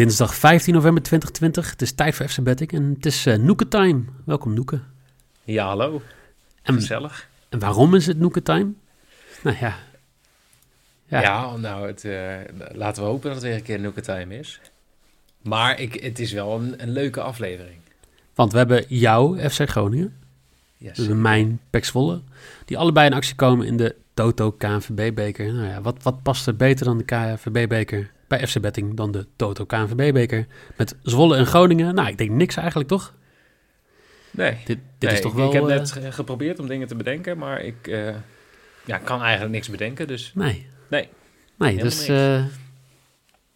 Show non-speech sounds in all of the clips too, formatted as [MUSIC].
Dinsdag 15 november 2020. Het is tijd voor FC Betting en het is uh, Noeke Time. Welkom Noeke. Ja, hallo. En, Gezellig. En waarom is het Noeke Time? Nou ja. Ja, nou, het, uh, laten we hopen dat het weer een keer Noeke Time is. Maar ik, het is wel een, een leuke aflevering. Want we hebben jou, FC Groningen. Yes. Dus mijn Pek Zwolle. Die allebei in actie komen in de Toto KNVB-beker. Nou ja, wat, wat past er beter dan de KNVB-beker bij FC Betting dan de Toto KNVB-beker? Met Zwolle en Groningen. Nou, ik denk niks eigenlijk, toch? Nee, dit, dit nee, is toch ik, wel... ik heb uh, net geprobeerd om dingen te bedenken, maar ik uh, ja, kan eigenlijk niks bedenken, dus... Nee. Nee. Nee, dus... Uh,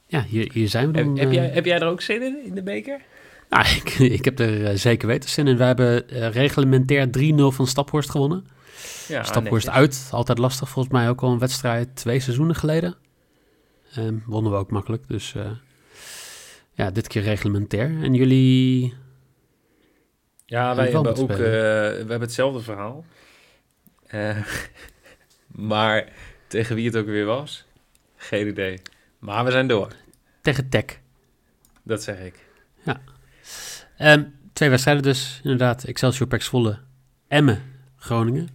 ja, hier, hier zijn we dan. Heb, heb, jij, heb jij er ook zin in, in de beker? Nou, [LAUGHS] ik, ik heb er zeker weten zin in. We hebben reglementair 3-0 van Staphorst gewonnen. Ja, Staphorst uit, altijd lastig. Volgens mij ook al een wedstrijd twee seizoenen geleden. Um, wonnen we ook makkelijk, dus uh, ja, dit keer reglementair. En jullie... Ja, wij hebben ook... we hebben hetzelfde verhaal. [LAUGHS] maar tegen wie het ook weer was, geen idee. Maar we zijn door. Tegen Tech. Dat zeg ik. Ja. Um, twee wedstrijden dus, inderdaad. Excelsior, Pek Zwolle, Emmen, Groningen.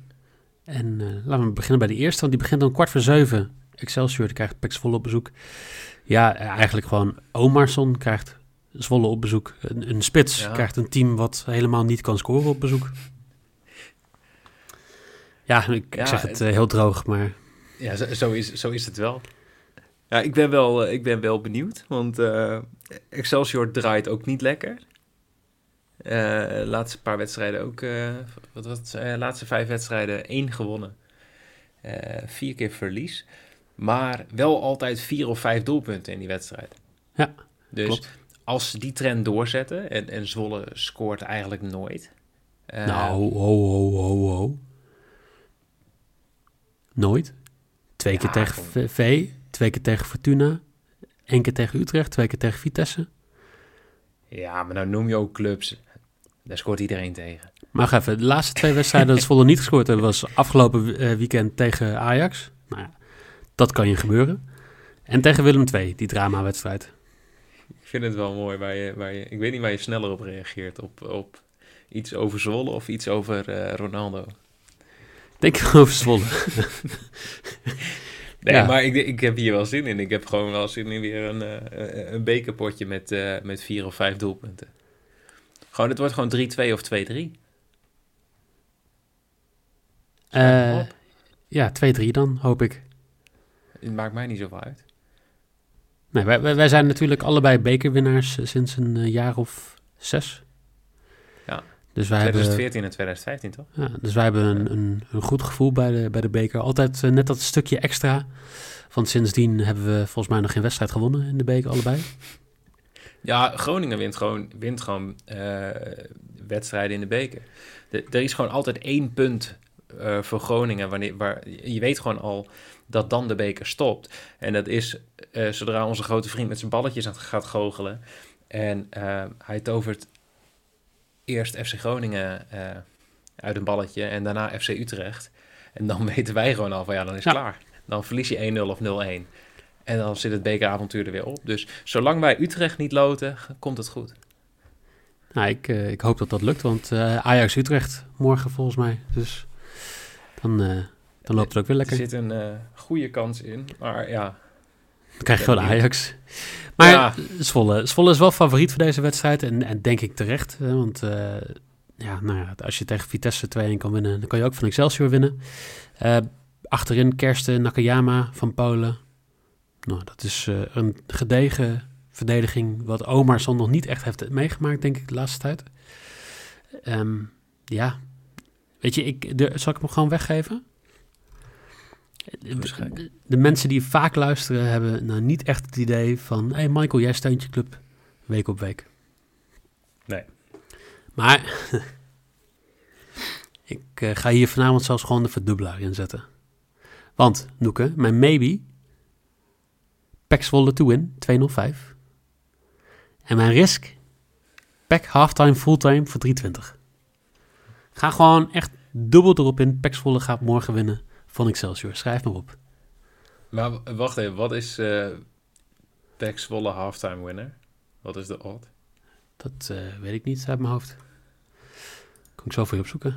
En laten we beginnen bij de eerste, want die begint om kwart voor zeven. Excelsior die krijgt Pek Zwolle op bezoek. Ja, eigenlijk gewoon Omarsson krijgt Zwolle op bezoek. Een, een spits ja. krijgt een team wat helemaal niet kan scoren op bezoek. Ja, ik, ja, ik zeg het uh, heel droog, maar... Ja, zo, zo, is, zo is het wel. Ja, ik ben wel, ik ben wel benieuwd, want uh, Excelsior draait ook niet lekker. Uh, laatste paar wedstrijden ook, uh, wat was het, laatste vijf wedstrijden één gewonnen. vier keer verlies, maar wel altijd vier of vijf doelpunten in die wedstrijd. Ja, dus klopt. als ze die trend doorzetten, en, en Zwolle scoort eigenlijk nooit. nou, ho, ho, ho, ho. Nooit. Twee ja, keer tegen v, v Twee keer tegen Fortuna. één keer tegen Utrecht. Twee keer tegen Vitesse. Ja, maar nou noem je ook clubs. Daar scoort iedereen tegen. Maar even, de laatste twee wedstrijden dat Zwolle niet gescoord hebben... was afgelopen weekend tegen Ajax. Nou ja, dat kan je gebeuren. En tegen Willem II, die drama-wedstrijd. Ik vind het wel mooi waar je, waar je... Ik weet niet waar je sneller op reageert. Op, op iets over Zwolle of iets over uh, Ronaldo. Denk [LAUGHS] over Zwolle. [LAUGHS] Nee, ja. maar ik, ik heb hier wel zin in. Ik heb gewoon wel zin in weer een, uh, een bekerpotje met, uh, met vier of vijf doelpunten. Gewoon, het wordt gewoon 3-2 of 2-3. Uh, ja, 2-3 dan, hoop ik. Het maakt mij niet zoveel uit. Nee, wij, wij zijn natuurlijk allebei bekerwinnaars sinds een jaar of zes. Ja, dus wij 2014 hebben, en 2015 toch? Ja, dus wij hebben een, een, een goed gevoel bij de, bij de beker. Altijd uh, net dat stukje extra. Want sindsdien hebben we volgens mij nog geen wedstrijd gewonnen in de beker allebei. Ja, Groningen wint gewoon, wint gewoon uh, wedstrijden in de beker. De, er is gewoon altijd één punt uh, voor Groningen. Wanneer, waar, je weet gewoon al dat dan de beker stopt. En dat is zodra onze grote vriend met zijn balletjes aan gaat goochelen. En hij tovert eerst FC Groningen uh, uit een balletje en daarna FC Utrecht. En dan [LAUGHS] weten wij gewoon al van ja, dan is het ja. klaar. Dan verlies je 1-0 of 0-1. En dan zit het bekeravontuur er weer op. Dus zolang wij Utrecht niet loten, komt het goed. Nou, ik, ik hoop dat dat lukt, want Ajax-Utrecht morgen volgens mij. Dus dan, dan loopt het ook weer lekker. Er zit een goede kans in, maar ja... Dan krijg je gewoon Ajax. Maar ja. Zwolle, Zwolle is wel favoriet voor deze wedstrijd. En, en denk ik terecht. Hè, want uh, ja, nou ja, als je tegen Vitesse 2-1 kan winnen, dan kan je ook van Excelsior winnen. Uh, achterin Kersten, Nakayama van Polen. Nou, dat is uh, een gedegen verdediging, wat Omarsson nog niet echt heeft meegemaakt, denk ik, de laatste tijd. Ehm, ja, weet je, ik, de, zal ik hem gewoon weggeven? De, de mensen die vaak luisteren hebben nou niet echt het idee van... hey Michael, jij steunt je club week op week. Nee. Maar [LAUGHS] ik eh, ga hier vanavond zelfs gewoon de verdubbelaar in zetten. Want, Noeke, mijn maybe... Pek Zwolle to win, 205. En mijn risk... Pek halftime, fulltime voor 320. Ga gewoon echt dubbel erop in. Pek Zwolle gaat morgen winnen van Excelsior. Schrijf maar op. Maar wacht even, wat is eh Pek Zwolle halftime winner? Wat is de odd? Dat eh, weet ik niet uit mijn hoofd. Kan ik zo voor je opzoeken.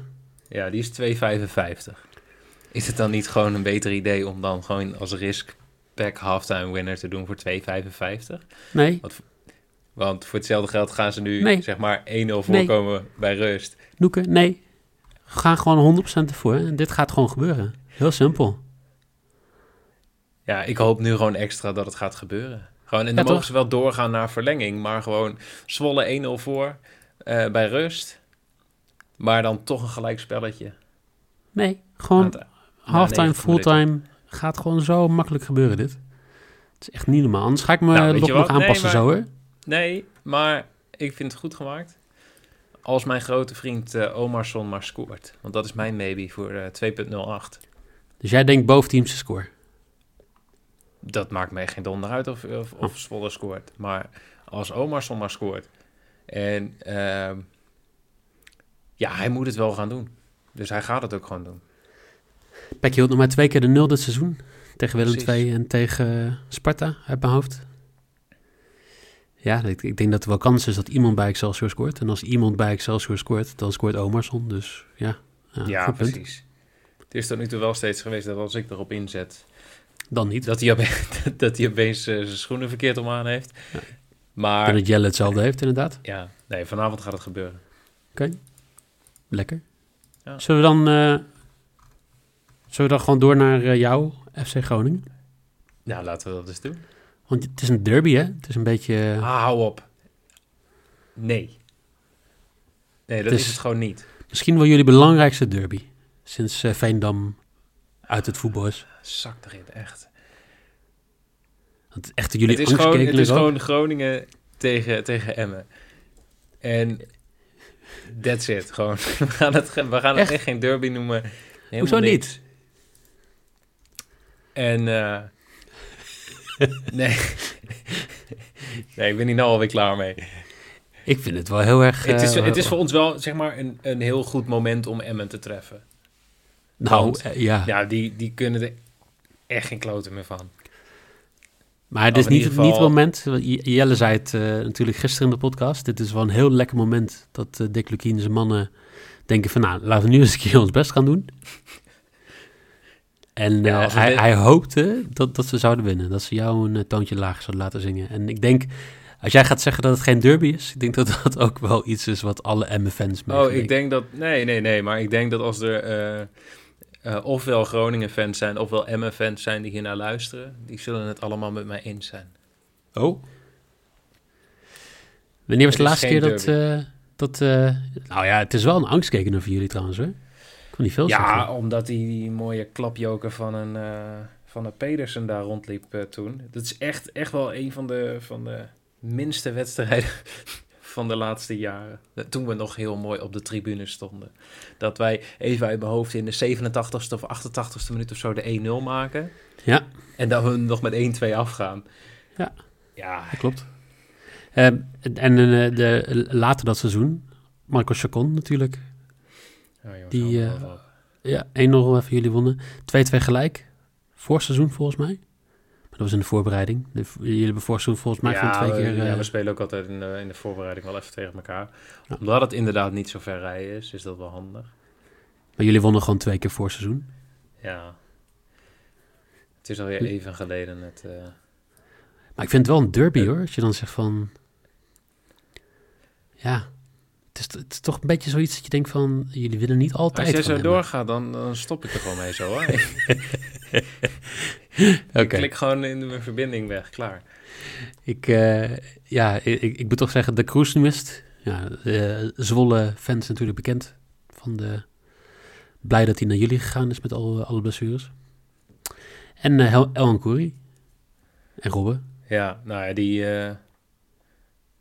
Ja, die is 2,55. Is het dan niet gewoon een beter idee om dan gewoon als risk Pek halftime winner te doen voor 2,55? Nee, Want voor hetzelfde geld gaan ze nu Nee. zeg maar 1-0 voorkomen bij rust. Noeke, nee. Ga gewoon 100% ervoor. En dit gaat gewoon gebeuren. Heel simpel. Ja, ik hoop nu gewoon extra dat het gaat gebeuren. Gewoon, en Ja, dan mogen toch? ze wel doorgaan naar verlenging, maar gewoon Zwolle 1-0 voor eh, bij rust. Maar dan toch een gelijk spelletje. Nee, gewoon het- halftime, 90 minuten. fulltime. Gaat gewoon zo makkelijk gebeuren dit. Het is echt niet normaal. Anders ga ik me Nou, nog, nog? Nee, aanpassen maar- zo hoor. Nee, maar ik vind het goed gemaakt. Als mijn grote vriend eh Omarsson maar scoort. Want dat is mijn maybe voor eh 2.08. Dus jij denkt boventeamse score. Dat maakt mij geen donder uit of, of, Oh. of Zwolle scoort. Maar als Omarsson maar scoort. En ehm, ja, hij moet het wel gaan doen. Dus hij gaat het ook gewoon doen. Pek hield nog maar twee keer de nul dit seizoen. Tegen Willem Precies. II en tegen Sparta uit mijn hoofd. Ja, ik, ik denk dat er wel kans is dat iemand bij Excelsior scoort. En als iemand bij Excelsior scoort, dan scoort Omarsson. Dus ja, ja, punt. Het is tot nu toe wel steeds geweest dat als ik erop inzet, Dan niet. dat hij, opeens, [LAUGHS] dat hij opeens eh, zijn schoenen verkeerd om aan heeft. Ja. Maar denk dat Jelle hetzelfde heeft inderdaad. ja, nee, vanavond gaat het gebeuren. Lekker. Ja. Zullen we dan, eh, zullen we dan gewoon door naar eh, jou, FC Groningen? Nou, laten we dat eens doen. Want het is een derby, hè? Het is een beetje... Ah, hou op. Nee. Nee, dat Het is, is- het gewoon niet. Misschien wel jullie belangrijkste derby. Sinds eh, Veendam uit het voetbal is. Zak erin, echt. Want echt jullie het is, gewoon, het is gewoon Groningen tegen, tegen Emmen. En that's it. Gewoon. [LAUGHS] We gaan het, we gaan het Echt? echt geen derby noemen. Helemaal Hoezo niks. niet? En eh, [LAUGHS] nee. [LAUGHS] nee, ik ben hier nou alweer klaar mee. Ik vind het wel heel erg... het, is, eh, het is voor ons wel zeg maar een, een heel goed moment om Emmen te treffen. Nou, want- eh, ja. Ja, die, die kunnen er echt geen kloten meer van. Maar het is niet, niet het moment... Jelle zei het eh, natuurlijk gisteren in de podcast. Dit is wel een heel lekker moment dat eh, Dick Lukien en zijn mannen denken van... Nou, laten we nu eens een keer ons best gaan doen. En Ja, hij, dit- hij hoopte dat, dat ze zouden winnen. Dat ze jou een toontje lager zouden laten zingen. En ik denk, als jij gaat zeggen dat het geen derby is... Ik denk dat [LAUGHS] dat ook wel iets is wat alle Emmen-fans Oh, ik denk dat... Nee, nee, nee. Maar ik denk dat als er eh, eh, ofwel Groningen-fans zijn... ofwel Emmen-fans zijn die hier naar luisteren... die zullen het allemaal met mij eens zijn. Oh. Wanneer was de laatste keer dat... eh, dat eh, nou ja, het is wel een angstkekener voor jullie trouwens, hoor. Ik kan niet veel Ja, zeggen. omdat die, die mooie klapjoker van een, eh, van een Pedersen daar rondliep eh, toen. Dat is echt, echt wel een van de, van de minste wedstrijden van de laatste jaren. Toen we nog heel mooi op de tribune stonden. Dat wij even uit mijn hoofd in de 87ste of 88ste minuut of zo de 1-0 maken. Ja. En dat we nog met 1-2 afgaan. Ja. Ja, Dat klopt. Ehm, en en eh, de, later dat seizoen, Marco Chacon natuurlijk. Oh, jongens, Die, eh. Ja, 1-0 even jullie wonnen. 2-2 gelijk. Voorseizoen volgens mij. Maar dat was in de voorbereiding. De, jullie hebben volgens mij gewoon twee we, keer... ja, eh, we spelen ook altijd in de, in de voorbereiding wel even tegen elkaar. Ja. Omdat het inderdaad niet zo ver rijden is, is dat wel handig. maar jullie wonnen gewoon twee keer voorseizoen. Ja. Het is alweer even geleden het... eh, Maar ik vind het wel een derby hoor. Als je dan zegt van... Ja, is, het is toch een beetje zoiets dat je denkt van, jullie willen niet altijd Als jij van zo doorgaat, dan, dan stop ik er gewoon mee zo hoor. [LAUGHS] Oké. Ik klik gewoon in mijn verbinding weg, klaar. Ik, eh, ja, ik, ik moet toch zeggen, de Kroesnumist. Ja, eh, Zwolle fans natuurlijk bekend van de... Blij dat hij naar jullie gegaan is met al, alle blessures. En eh El. En Robben. Ja, nou ja, die,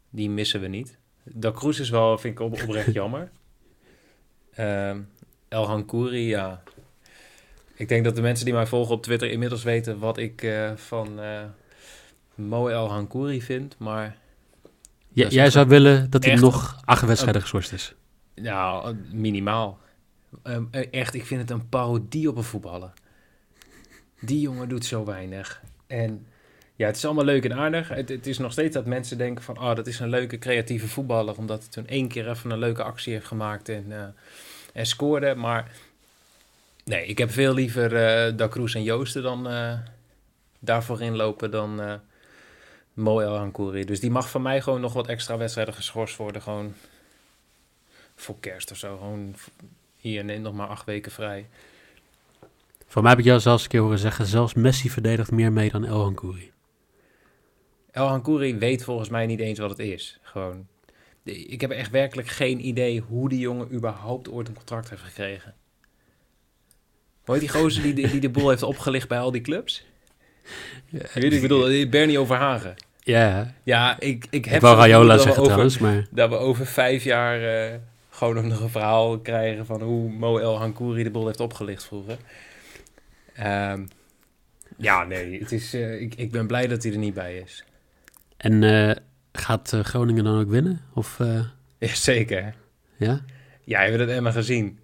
die missen we niet. Da Cruz is wel, vind ik op, oprecht jammer. [LAUGHS] Ehm El Kouri, ja. Ik denk dat de mensen die mij volgen op Twitter inmiddels weten wat ik eh, van eh Mo El Kouri vind. Maar jij zou willen dat hij nog acht wedstrijden geschorst is. nou, minimaal. Ehm, eh, echt, ik vind het een parodie op een voetballer. Die jongen doet zo weinig. En ja, het is allemaal leuk en aardig. Het, het is nog steeds dat mensen denken van... oh, dat is een leuke creatieve voetballer... omdat hij toen één keer even een leuke actie heeft gemaakt en, eh, en scoorde. Maar nee, ik heb veel liever eh Da en Joosten dan eh, daarvoor inlopen... dan eh Mo El Hankouri. Dus die mag van mij gewoon nog wat extra wedstrijden geschorst worden. Gewoon voor kerst of zo. Gewoon hier, neem nog maar acht weken vrij. Voor mij heb ik jou zelfs een keer horen zeggen, zelfs Messi verdedigt meer mee dan Elhan Kouri. El Hankouri weet volgens mij niet eens wat het is. Gewoon. Ik heb echt werkelijk geen idee hoe die jongen überhaupt ooit een contract heeft gekregen. Je die gozer die, die, de boel heeft opgelicht bij al die clubs? Weet je, ik bedoel, Bernie Overhagen. Ja, Ja, ik, ik heb ik wou we zeggen over- trouwens, maar... Dat we over vijf jaar eh, gewoon nog een verhaal krijgen van hoe Mo El Hankouri de boel heeft opgelicht vroeger. Ehm, ja, nee, het is, eh, ik, ik ben blij dat hij er niet bij is. En eh, gaat eh, Groningen dan ook winnen? Of, eh, Jazeker. ja? Ja, je hebt het Emma gezien.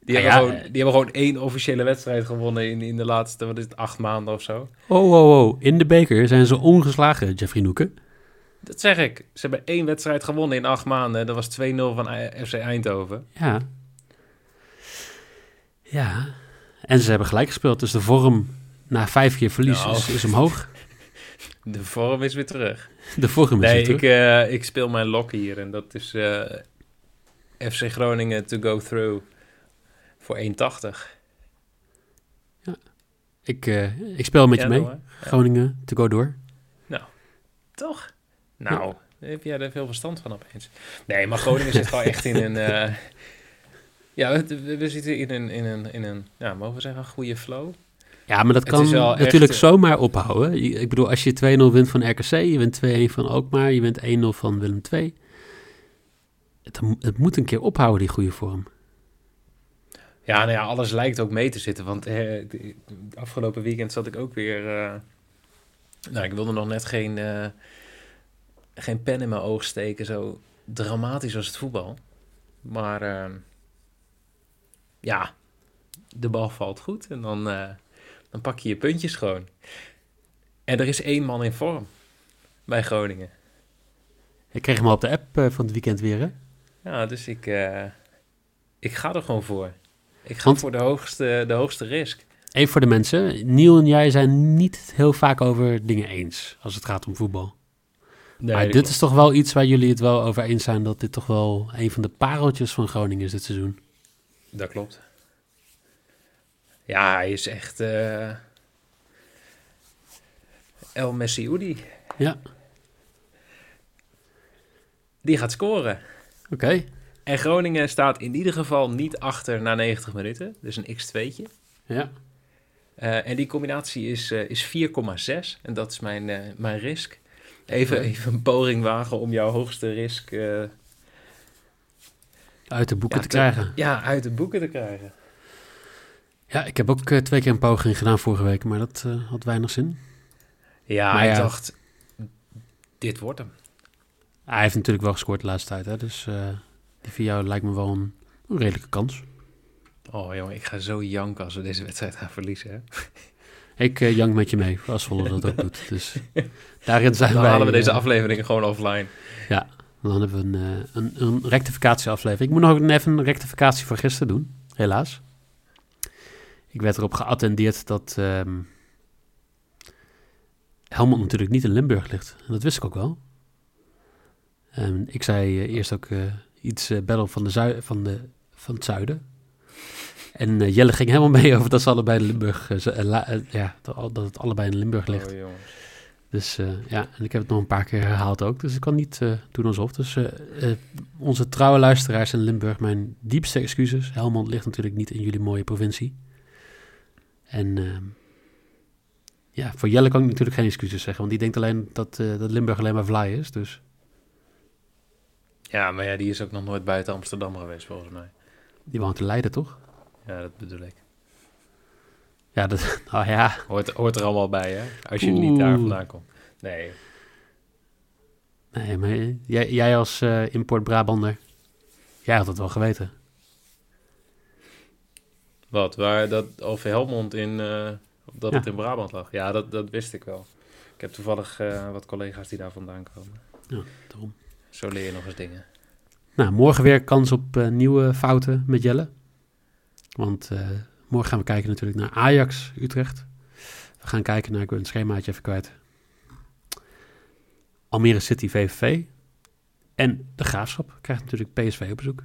Die, Ah, hebben ja, gewoon, die hebben gewoon één officiële wedstrijd gewonnen in, in de laatste, wat is het, acht maanden of zo. Oh, oh, oh. In de beker zijn ze ongeslagen, Jeffrey Noeken. Dat zeg ik. Ze hebben één wedstrijd gewonnen in acht maanden. Dat was 2-0 van FC Eindhoven. Ja. Ja. En ze hebben gelijk gespeeld, dus de vorm na vijf keer verlies Nou. is, is omhoog. [LAUGHS] De vorm is weer terug. De vorm is Nee, weer ik, terug. eh, ik speel mijn lok hier en dat is eh, FC Groningen to go through voor 1,80. Ik, eh, ik speel met je Ja, mee. Groningen, to go door. Toch? Nou, heb jij er veel verstand van opeens. Nee, maar Groningen zit gewoon echt in een... [LAUGHS] ja, we, we- we zitten in een, in een, in een ja, mogen we zeggen, een goede flow. Ja, maar dat kan natuurlijk echt, eh, zomaar ophouden. Ik bedoel, als je 2-0 wint van RKC, je wint 2-1 van Alkmaar, je wint 1-0 van Willem II. Het, het moet een keer ophouden, die goede vorm. Ja, nou ja, alles lijkt ook mee te zitten. Want eh, de- afgelopen weekend zat ik ook weer... eh, nou, ik wilde nog net geen, eh, geen pen in mijn oog steken. Zo dramatisch als het voetbal. Maar ja, de bal valt goed. En dan, dan pak je je puntjes gewoon. En er is één man in vorm bij Groningen. Ik kreeg hem al op de app eh, van het weekend weer, hè? Ja, dus ik, eh, ik ga er gewoon voor. Ik ga Want- voor de hoogste, de hoogste risk. Even voor de mensen. Niel en jij zijn niet heel vaak over dingen eens als het gaat om voetbal. Nee, maar dit klopt. is toch wel iets waar jullie het wel over eens zijn... dat dit toch wel een van de pareltjes van Groningen is dit seizoen. Dat klopt. Ja, hij is echt eh El Messiudi. Ja, Die gaat scoren. oké. En Groningen staat in ieder geval niet achter na 90 minuten. Dus een x2'tje. Ja. Eh, en die combinatie is, eh, is 4,6. En dat is mijn, mijn risk. Even, even een poging wagen om jouw hoogste risk Uit de boeken Ja, te te- krijgen. ja, uit de boeken te krijgen. Ja, ik heb ook eh, twee keer een poging gedaan vorige week... maar dat eh, had weinig zin. Ja, Maar ik ja. dacht, dit wordt hem. Hij heeft natuurlijk wel gescoord de laatste tijd, hè? dus eh, die voor jou lijkt me wel een, een redelijke kans. Oh jongen, ik ga zo janken als we deze wedstrijd gaan verliezen. Hè? Ik jank met je mee, als Zwolle dat ook doet. Dus [LAUGHS] daarin zijn Dan wij... halen we deze eh, aflevering gewoon offline. Dan hebben we een, een, een rectificatieaflevering. Ik moet nog even een rectificatie van gisteren doen, helaas. Ik werd erop geattendeerd dat ehm Helmond natuurlijk niet in Limburg ligt. En dat wist ik ook wel. Ehm, ik zei eh, eerst ook eh, iets uh, Battle van, de zui van, de, van het zuiden. En uh, Jelle ging helemaal mee over dat ze allebei in Limburg, ja, dat, het allebei in Limburg ligt. Oh. Dus ja, en ik heb het nog een paar keer herhaald ook. Dus ik kan niet doen alsof. Dus onze trouwe luisteraars in Limburg, mijn diepste excuses. Helmond ligt natuurlijk niet in jullie mooie provincie. En ehm, ja, voor Jelle kan ik natuurlijk geen excuses zeggen. Want die denkt alleen dat, dat Limburg alleen maar vlaai is. Dus ja, maar ja, die is ook nog nooit buiten Amsterdam geweest, volgens mij. Die woont in Leiden, toch? Ja, dat bedoel ik. Ja, dat, [LAUGHS] nou ja. Hoort, hoort er allemaal bij, hè? Als je niet daar vandaan komt. Nee. Nee, maar jij, jij als uh, import Brabander, jij had het wel geweten. Wat? Waar dat, of Helmond in, uh, dat het in Brabant lag? Ja, dat, dat wist ik wel. Ik heb toevallig uh, wat collega's die daar vandaan komen. Ja, daarom. Zo leer je nog eens dingen. Nou, morgen weer kans op uh, nieuwe fouten met Jelle. Want morgen gaan we kijken natuurlijk naar Ajax Utrecht. We gaan kijken naar, ik wil een schemaatje even kwijt. Almere City VVV. En de Graafschap krijgt natuurlijk PSV op bezoek.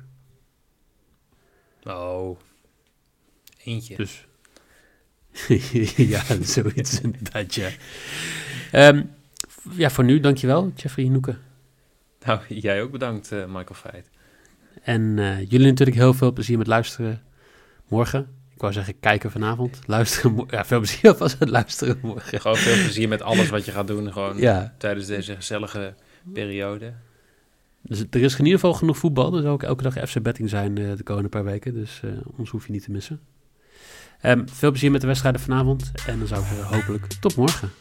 Oh, eentje. Dus [LAUGHS] ja, [LAUGHS] zoiets inderdaad, ja. Um, ja, voor nu dankjewel, Jeffrey Noeken. Nou, jij ook bedankt, uh, Michael Feit. En uh, jullie natuurlijk heel veel plezier met luisteren morgen. Ik wou zeggen kijken vanavond, luisteren. Ja, veel plezier als het luisteren morgen. Gewoon veel plezier met alles wat je gaat doen, gewoon ja. tijdens deze gezellige periode. Dus er is in ieder geval genoeg voetbal. Er zal ook elke dag FC Betting zijn uh, de komende paar weken. Dus ons hoef je niet te missen. Um, veel plezier met de wedstrijden vanavond. En dan zou ik zeggen hopelijk tot morgen.